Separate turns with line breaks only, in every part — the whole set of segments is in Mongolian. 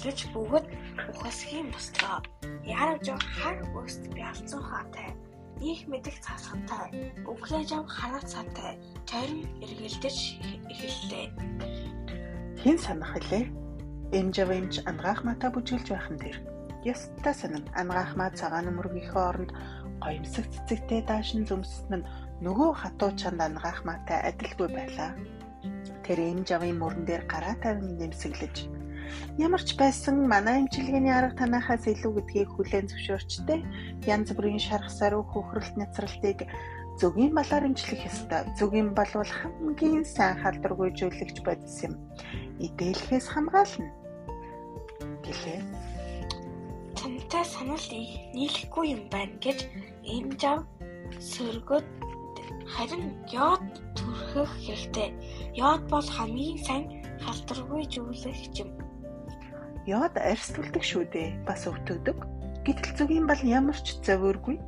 чиглэж бөгөөд ухасхийн. Ярав жоо хар өст бялцсан хаатай. Их мэдих цаасгантай. Өглөө жав хараа цаатай. Тарим эргэлдэж эхэллээ.
Хин санах хэлээ? Эмжавэмж ангаах мата бүжгэлж байхан дээр. Яста санан ангаах маа цагаан мөргийнхөө оронд гоёмсог цэцэгтэй даашин зүмссэн нь нөгөө хатуу чанд ангаах матай адилгүй байлаа. Тэр эмжавын мөрөн дээр гараа тавин нэмсэглэж Ямар ч байсан манай имчилгээний арга танахаас илүү гэдгийг хүлээн зөвшөөрчтэй. Янз бүрийн саруу хөхрөлт няцралтыг зөвгийн балаар имжлэх ёстой. Зөвгийн бал бол хамгийн сайн халдваргүйжүүлэгч бодис юм. Идэлхээс хамгаална. гэлээ.
Тантай санал нийлэхгүй юм байна гэж имжав сөргөд харин йод төрхөх хэрэгтэй. Йод бол хамгийн сайн халдваргүйжүүлэгч юм.
Йод арьсдулдаг шүү дээ. Бас өвтөгдөг. Гэтэл зүгийн бал ямар ч зовиоргүй.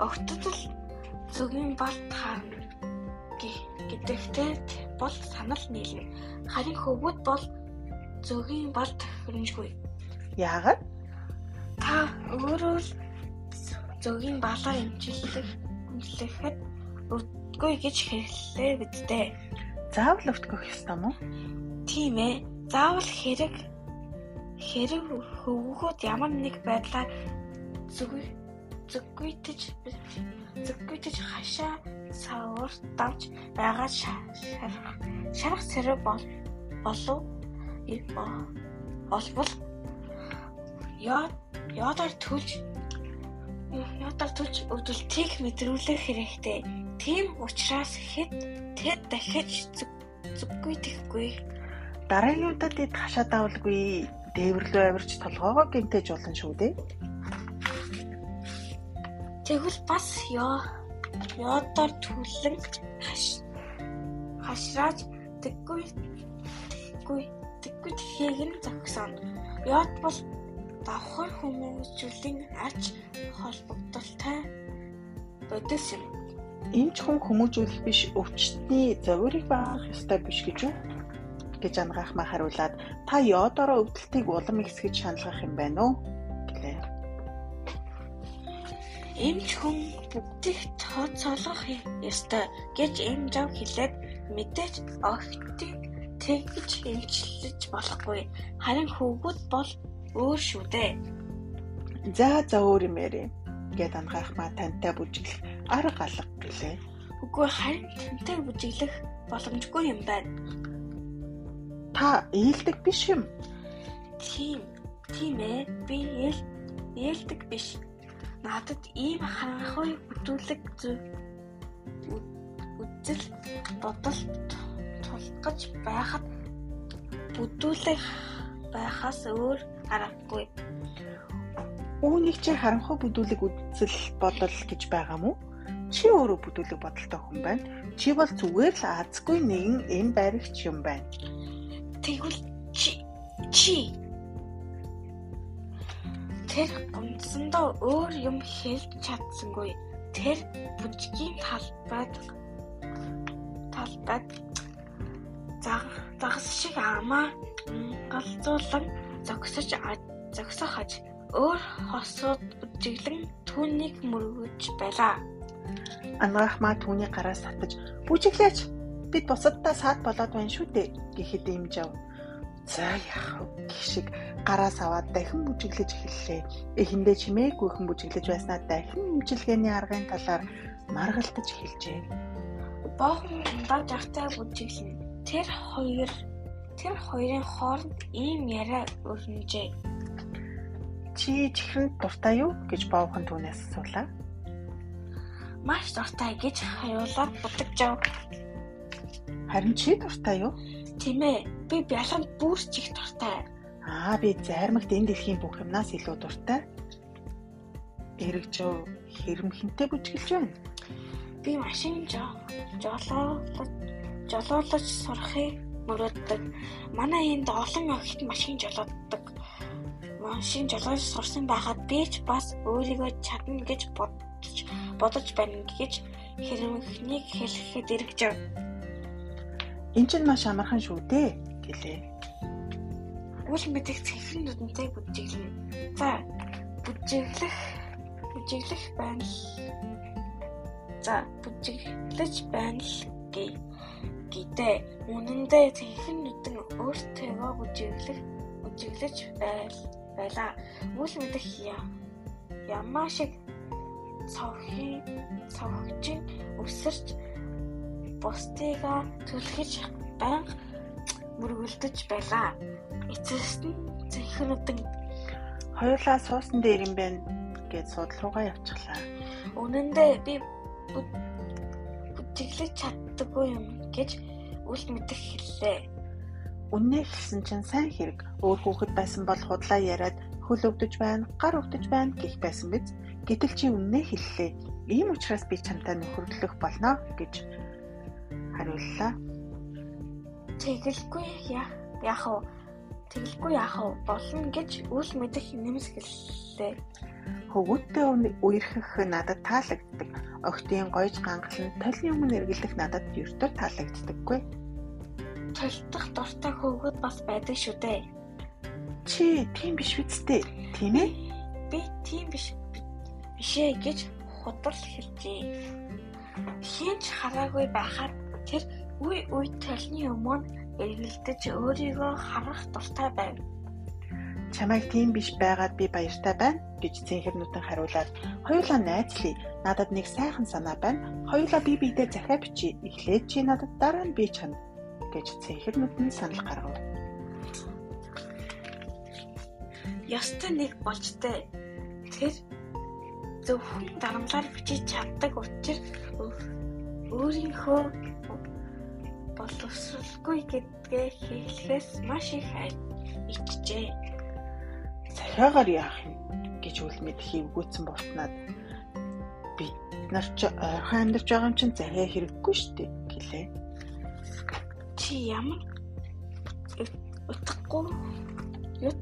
Өвтөдөл зүгийн бал таарна гэдэгтэй бол санал нийлнэ. Харин хөвгүүд бол зүгийн бал тохиромжгүй.
Яагаад?
Та өөрөө л зүгийн балаа эмчилэх үнэлэхэд өвдгөө гэж хэллээ бидтэй.
Заавал өвдгөх ёстой мó?
Тийм ээ. Заавал хэрэг хэрэг хөвгүүд ямар нэг байдлаар зүг зүггүйтэж зүггүйтэж хашаа савар давж байгаа шарах шарах сэрэг бол болов олбол яа яадар төлж яадар төлж өвдөлтийг мэдрүүлэх хэрэгтэй. Тийм учраас хэд тэд дахиж зүггүйтэхгүй.
Дараагийн удаад эд хашаа давалгүй дээвэрлөө авирч толгоогоо гинтэж болно шүү дээ.
Тэгвэл бас ёо ёодоор түлэн хаш хашрааж тэггүй тэггүй тэггүй тхийг нь зогсон. Ёод бол давхар хүмүүжүүлэн арч холбогдолтой бодис юм.
Энэ ч хүн хүмүүжүүлэх биш өвчтний зовирыг баах ёстой биш гэж үү? Гэж ангаахмаа хариулаад та йодороо өвдөлтийг улам ихсгэж шаналгах юм байна уу гэлээ.
Эмч хүн бүгдийг тооцоолох ёстой гэж эм жав хэлээд мэдээж огтыг тэгж эмчлэж болохгүй. Харин хөвгүүд бол өөр шүү дээ.
За за өөр юм ярэ гэд ангаахмаа тантай бүжиглэх арга алга гэлээ.
Үгүй харин тантай бүжиглэх боломжгүй юм байна
Та ээлдэг биш юм.
Тийм. Тийм ээ. Би ээл ээлдэг биш. Надад ийм харанхуй бүдүүлэг зү үзэл бодол тулгаж байхад бүдүүлэг байхаас өөр аргагүй.
Үүнийг чи харанхуй бүдүүлэг үзэл бодол гэж байгаа мó? Чи өөрөө бүдүүлэг бодолтой хүн байна. Чи бол зүгээр л азгүй нэгэн энэ баригч юм байна.
Тэгвэл чи чи тэр гомдсондоо өөр юм хэлж чадсангүй. Тэр бүжгийн талбайд талбайд загас шиг амаа галзуулан зогсож зогсох аж өөр хосууд бүжиглэн түүнийг мөргөж байлаа.
Ангаахмаа түүний гараас татаж бүжиглээч бид бусаддаа саад болоод байна шүү дээ гэхэд имжав. За яах вэ гişиг гараас аваад дахин бүжиглэж эхэллээ. Эхэндээ чимээгүйхэн бүжиглэж байснаа дахин имчилгээний аргын талаар маргалтаж эхэлжээ.
Боохон ундаа жагтай бүжиглэн. Тэр хоёр тэр хоёрын хооронд ийм яриа өрнөжээ.
Чи чихрэнд дуртай юу гэж боохон түүнээс асуулаа.
Маш дуртай гэж хариулаад бутагжав.
Харин чи дуртай юу?
Тийм ээ. Би бялганд бүр ч их дуртай.
Аа би зайрмагт энэ дэлхийн бүх юмнаас илүү дуртай. Эрэгжөө хэрэмхэнтэй бүжгэлж байна.
Би машин жолоолож жолоолож сурахыг мөрөөддөг. Манай энд олон охид машин жолооддог. Машин жолоож сурсан байхад би ч бас өөрийгөө чадна гэж бодож бодож байна гэж хэрэмхнийг хэлэхэд эргэжв.
Эн чинь маш амархан шүү дээ гэлээ.
үл мэдэх цэвэр нүдэнтэй бүжиглэнэ. За бүжиглэх бүжиглэх байна л. За бүжиглэж байна л гээ. Гэтэ үнэндээ цэвэр нүдэн өөртөө бүжиглэх бүжиглэж байл байлаа. Үл мэдэх ямаа шиг цовхи цовхжин өсөрч бусдыгаа түлхэж банга мөргөлдөж байлаа. Эцэст нь зэнхэнүүдэн
хоёулаа суусан дээр юм байна гэж судал руугаа явчихлаа.
Үнэн дээр би бүжиглэж чаддаггүй юм гэж үл мэдэх хэллээ.
Үннээ хэлсэн чинь сайн хэрэг. Өөр хүүхэд байсан бол худлаа яриад хөл өвдөж байна, гар өвдөж байна гэх байсан биз. Гэтэл чи үннээ хэллээ. Ийм учраас би чамтай нөхөрлөх болно гэж хариуллаа.
Тэгэлгүй яах вэ? Тэгэлгүй яах вэ? Болно гэж үл мэдэх нэмсгэлээ.
Хөвгүүдтэй үерхэх надад таалагддаг. Охтын гойж гангалан толны өмнө эргэлдэх надад ердөө таалагддаггүй.
Толдох дуртай хөвгүүд бас байдаг шүү дээ.
Чи тийм биш үсттэй, тийм ээ?
Би тийм биш бишээ гэж худал хэлжээ. Хинч хараагүй байхад тэр үе үед толны өмнө эргэлдэж өөрийгөө харах дуртай байв.
Чамайг тийм биш байгаад би баяртай байна гэж зэнхэрнүүдэн хариулаад хоёулаа найзлий. Надад нэг сайхан санаа байна. Хоёулаа бие биедээ захиа бичиж эхлээд чи надад дараа нь би чанд гэж зэнхэрнүүд нь санал гаргав.
Ястай нэг болжтэй. Тэр зөвхөн дарамлаар бичиж чаддаг учраас өөрийнхөө боловсралгүй гэдгээ хэлэхээс маш их ичжээ.
Захиагаар яах юм гэж үлмэд хийвгүүцэн болтнаад бид нар ч ойрхон амьдарч байгаа юм чинь захиа хэрэггүй шүү дээ гэлээ.
Чи ямар утгагүй ют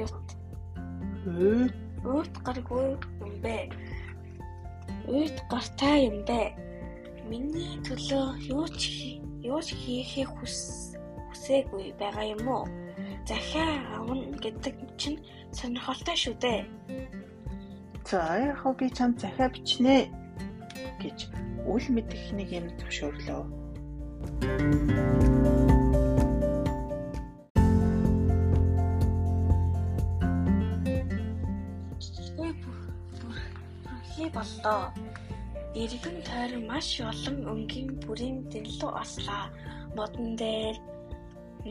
ют
өөд
гаргүй юм бэ? Өөд гартай юм бэ? Миний төлөө юу ч юу ч хийхийг хүс хүсээгүй байгаа юм уу? Захиа авна гэдэг чинь сонирхолтой шүү дээ.
За яг би чам захиа бичнэ гэж үл мэдэх нэг юм зөвшөөрлөө.
боллоо. Иргэн тойрон маш олон өнгийн бүрийн дэрлүү ослоо. Модон дээр,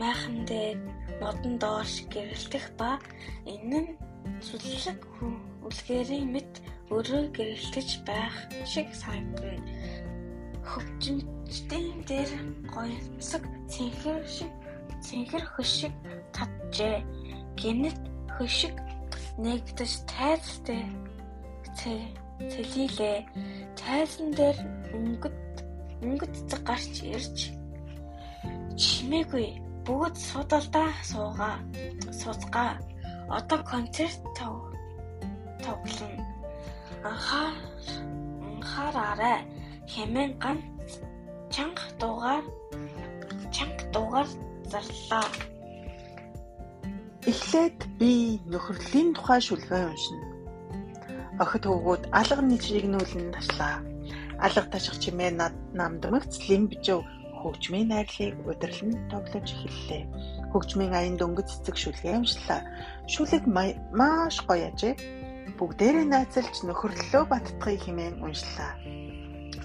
майхан дээр, модон доош гэрэлтэх ба энэ нь сүллэг үлгэрийн мэт өрөө гэрэлтэж байх шиг санагдана. Хөвчмчдийн дээр гоёсог цэнхэр шиг цэнхэр хөшиг татжээ. Гэнэт хөшиг нэгдэж тайлтай цэлилээ. Тайзан дээр өнгөд өнгөд цэг гарч ирж чимээгүй бүгд судалдаа суугаа сууцгаа одоо концерт тав тоглоно анхаар анхаараарай хэмээн ганц чанга дуугаар чанга дуугаар зарлаа
Эхлээд би нөхөрлийн тухай шүлгээ уншина. Охид хөвгүүд алга нийцрэгнүүлэн ташлаа. Алга таших чимээ намдмагц лимбжөв хөгжмийн найрлыг удирлан тоглож эхэллээ. Хөгжмийн аян дөнгөж цэцэг шүлгээ уншлаа. Шүлэг маш гоё ажээ. Бүгдээрээ найзалж нөхөрлөлөө баттгыг хэмээн уншлаа.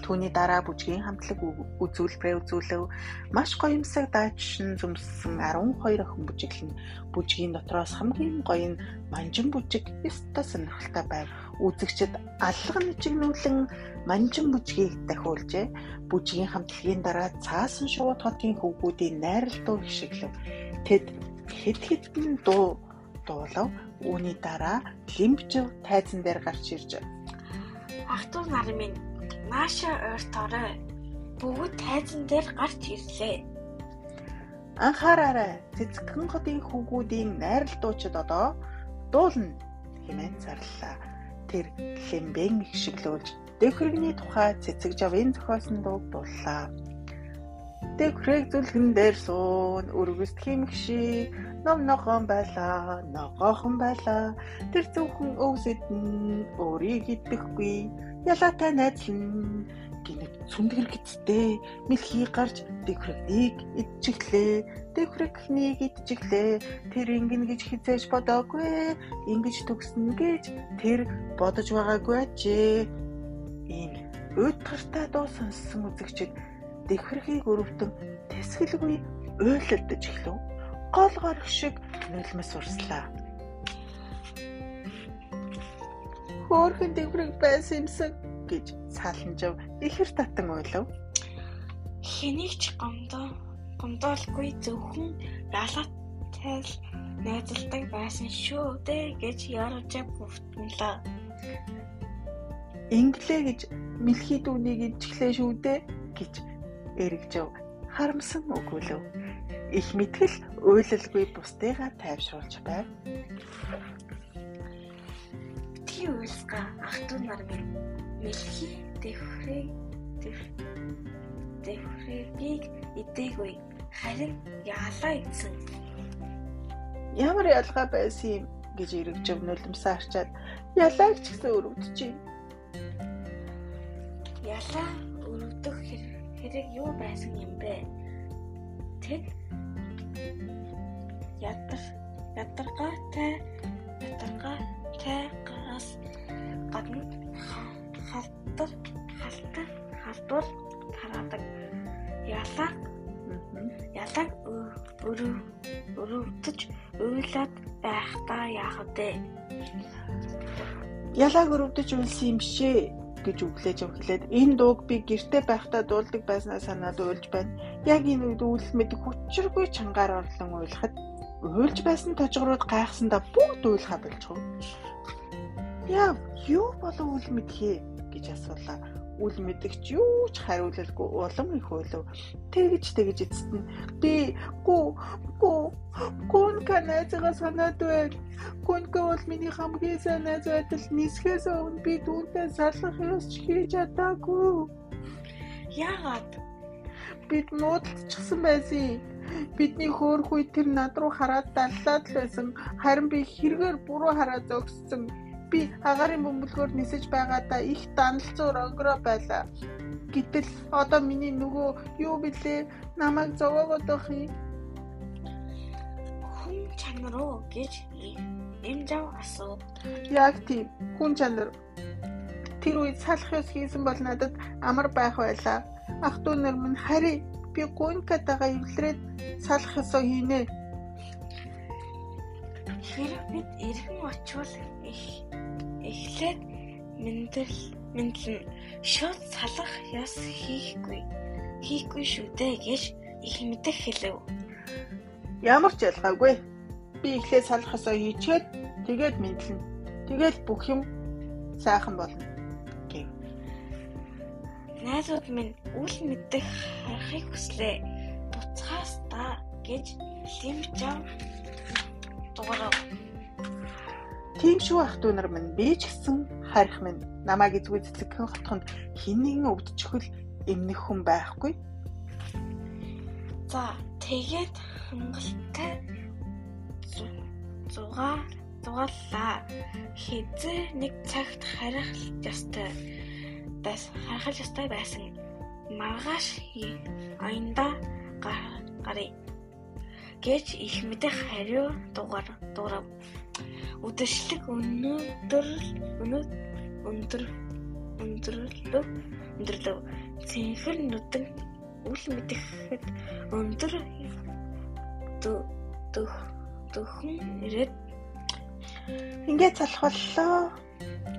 Түүний дараа бүжгийн хамтлаг үзүүлбэрээ үзүүлэв. Маш гоёмсаг даачшин зүмссэн 12 охин бүжиглэн бүжгийн дотроос хамгийн гоё нь манжин бүжиг ёстой сонирхолтой байв. Үзэгчд аллага нэчигнүүлэн манжин бүжгийг дахиулжээ. Бүжгийн хамтлагийн дараа цаасан шууд хотын хөвгүүдийн найралтуу хишиглэв. Тэд хэд хэдэн дуу дуулав. Үүний дараа лимбжив тайзан дээр гарч ирж
Ахтур нар минь Нааша ойртоорой. Бүгд тайзан дээр гарч ирлээ.
Анхаараарай. Цэцгэн хотын хүүгүүдийн найралтуучид одоо дуулна хэмээн зарлаа. Тэр лимбэн ихшиглүүлж дэвхрэгний тухай цэцэг жавын зохиосон дууг дууллаа. Дэвхрэг зүлгэн дээр суун өргөст химгши ном ногоон байлаа, ногоохон байлаа. Тэр зөвхөн өвсөд нь өөрийг идэхгүй. Ялаатай найзлан гинэ сүндгэр гизтэй мэлхий гарч дэвхрэгнийг идчихлээ. Дэвхрэгнийг идчихлээ. Тэр ингэн гэж хизээж бодоогүй. Ингэж төгснө гэж тэр бодож байгаагүй ачээ. Ийм уйтгартай дуу сонссон үзэгчид дэвхргийг өрөвдөн тэсгэлгүй уйлалдаж эхлэв. Гол гарах шиг нулимс урслаа. Хөөхөн дэвхрэг байсан юмсан гэж цааланжав ихэр татан ойлов.
Хэнийг ч гомдоо гомдоолгүй зөвхөн ялаатай л найзалдаг байсан шүү дээ гэж ярж бүвтнэлээ.
Инглээ гэж мэлхий дүүнийг ичглээ шүү дээ гэж эргэжв. Харамсан өгүүлв. Их мэтгэл уйлалгүй бусдыгаа тайвшруулж байв.
Тий уйлска ах トゥ нар минь мэлхий дэвхрээ дэвхрээгийг идээгүй харин яалаа идсэн.
Ямар ялгаа байсан юм гэж эргэж өвнөлмсөө харчаад ялааг ч гэсэн өрөвдөж байна.
Ялаа өрөвдөх хэрэг юу байсан юм бэ? Тэд ядар ядаргаатай ядаргаатай гаас гадна халтар халтар халдвар тараадаг. Ялаа ялаг өрөв өрөвдөж уйлаад байхдаа яах вэ?
Ялаг өрөвдөж уйлсан юм бишээ гэж өглөөж өглөөд энэ дууг би гэрте байхдаа дуулдаг байснаа санаад уйлж байна. Яг энэ үед үйл мэд хүчргүй чангаар орлон уйлахад уйлж байсан тожгорууд гайхсандаа бүгд уйлхаа болчихов. Яа, юу болов үл мэдхээ гэж асуулаа. Үл мэдгч юу ч хариулалгүй улам их өөлөв. Тэгж тэгж эцэст нь би гүү гүү гүн канацгаа санаад байна. Гүнгээ бол миний хамгийн сайн найз байтал нисхээс өмнө би түүнтэй салах ёс хийж чадаагүй.
Яагаад
бид муудалцчихсан байсан. Бидний хөөх үе тэр над руу хараад даллаад л байсан. Харин би хэрэгээр буруу хараад зогссон би агаарын бөмбөлгөөр нисэж байгаадаа их даналцуур өнгөрөө байлаа. Гэтэл одоо миний нөгөө юу блэ? Намайг зовоогоод байх юм.
Хүн чанар уу гэж эм зав асуу.
Яг тийм хүн чанар. Тэр үед салах ёс хийсэн бол надад амар байх байлаа. Ах トゥ нар минь хари би гонкатагаа эвлэрээд салах ёсоо хийнэ.
Хэрэг бид эргэн очивол их эхлээд мэндэл мэдлэн шууд салах яс хийхгүй хийхгүй шүү дээ гэж их мэдэх хэлэв.
Ямар ч ялгаагүй. Би эхлээд салах ёсоо хийчихэд тэгээд мэдлэн. Тэгээд бүх юм сайхан болно гэв.
Найзууд минь үл мэдэх харахыг хүслээ. Буцхаас та гэж лимжав дугаарав.
Тийм шүү ах トゥ нар минь би ч гэсэн харих минь намайг эзгүй цэцэгхэн хотхонд хин нэгэн өвдчихвөл эмнэх хүн байхгүй.
За тэгээд хангалттай зугаа зугааллаа. Хизээ нэг цагт харих ёстой бас харах ёстой байсан. Маргааш аянда гарыг гэж их мэдэх хариу дугаар дуурав. Үдэшлэг өнөөдөр өнөөдөр өндөрлөв өндөрлөв цэнхэр нүдэн үл мэдэхэд өндөр дөх дөхөн ирээд
ингээд залах боллоо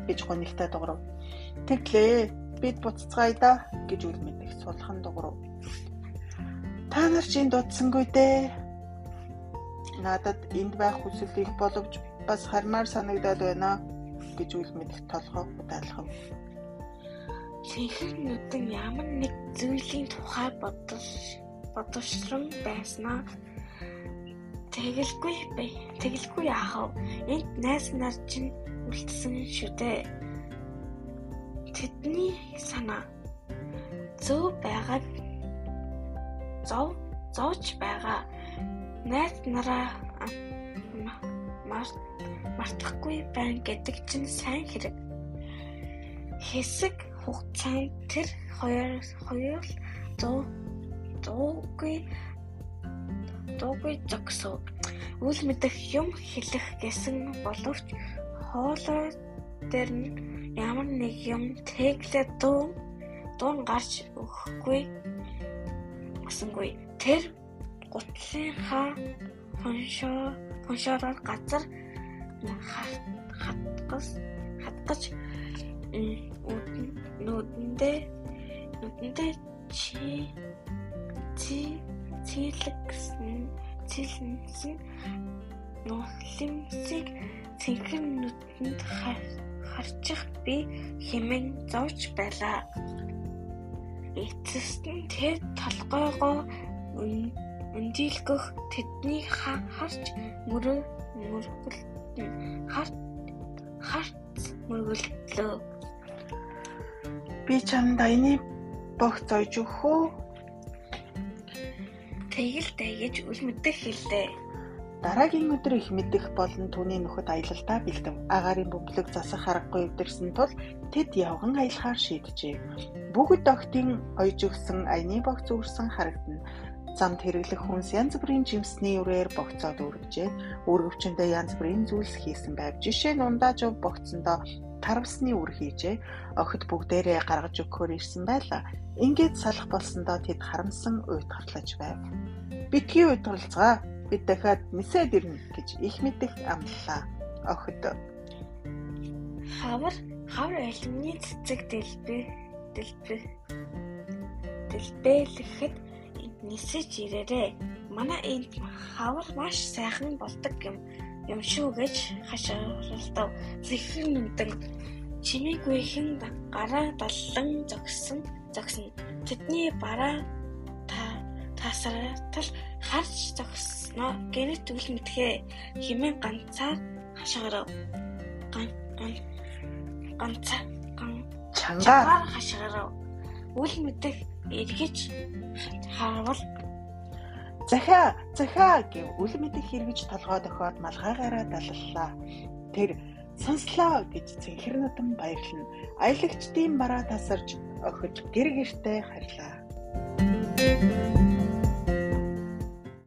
гэж гонигтай дуурав. Тэглээ бид буцацгаая да гэж үл мэдэх сулхан дуурав. Та нар чинь дутсангүй дээ. Надад энд байх хүсэл их боловч бас хармаар санагдаад байна гэж үл мэдэх толгой удаалгав.
Цэнхэр нүдэн ямар нэг зүйлийн тухай бодож бодовсрон байснаа тэгэлгүй бай. Тэгэлгүй яахав. Энд найз нар чинь үлдсэн шүү дээ. Тэдний санаа зөв байгаад зов зовж байгаа найз нараа мартахгүй байна гэдэг чинь сайн хэрэг. Хэсэг хугацаанд тэр хоёр хоёр зүү зүүгүй дуугүй зогсов. Үл мэдэх юм хэлэх гэсэн боловч хоолой дээр нь ямар нэг юм тэглээ дуу дуун гарч өгөхгүй асангүй тэр гутлынхаа хоншоо хоншоороор газар хатгас хатгаж нүдэндээ нүдэндээ чи чи цэглэгсэн цэлэнсэн нухлимсыг цэнхэн нүдэнд харчих би хэмээн зовж байлаа. Эцэст нь тэр толгойгоо өндийлгөх тэдний харж мөрөө мөргөл харт харт мөргөллөө.
Би чамд аяны богц ойж өгөх үү?
Тэгэлтэй гэж үл мэдэх хэллээ.
Дараагийн өдөр их мэдэх болон түүний нөхөд аялалдаа бэлдэв. Агаарын бөмбөлөг засах харахгүй өвдөрсөн тул тэд явган аялахаар шийджээ. Бүгд огтын ойж өгсөн аяны богц үрсэн харагдана замд хэрэглэх хүнс янз бүрийн жимсний үрээр богцоод үргэжээ. Үргэвчэндээ янз бүрийн зүйлс хийсэн байв. Жишээ нь ундаажуу богцондоо тарвсны үр хийжээ. Охид бүгдээрээ гаргаж өгөхөөр ирсэн байлаа. Ингээд салах болсондоо тэд харамсан уйтгарлаж байв. Битгий уйтгарлцгаа бид дахиад нисээд ирнэ гэж их мэдэх амлаа. Охид
хавар хавар элмний цэцэг дэлбэ дэлбэ дэлбэлэхэд нисэж ирээрээ. Манай энд хавар маш сайхан болдог юм юм шүү гэж хашаарлав. Зэхрэн нүдэн чимээгүй хэн гараа даллан зогсон зогсно. Тэдний бараа та тасралтал харж зогсноо гэнэт үл мэдхээ химэн ганцаар хашаарав. Ган ганцаа ган
чангаар
хашаарав. Үл мэдэх эргэж харавал
захиа захиа гэв үл мэдэх хэрэгж толгой дохоод малгайгаараа даллалаа. Тэр сонслоо гэж цэнхэрнүтэн баярлна. Аялагчдын бараа тасарч охид гэр гэртээ харлаа.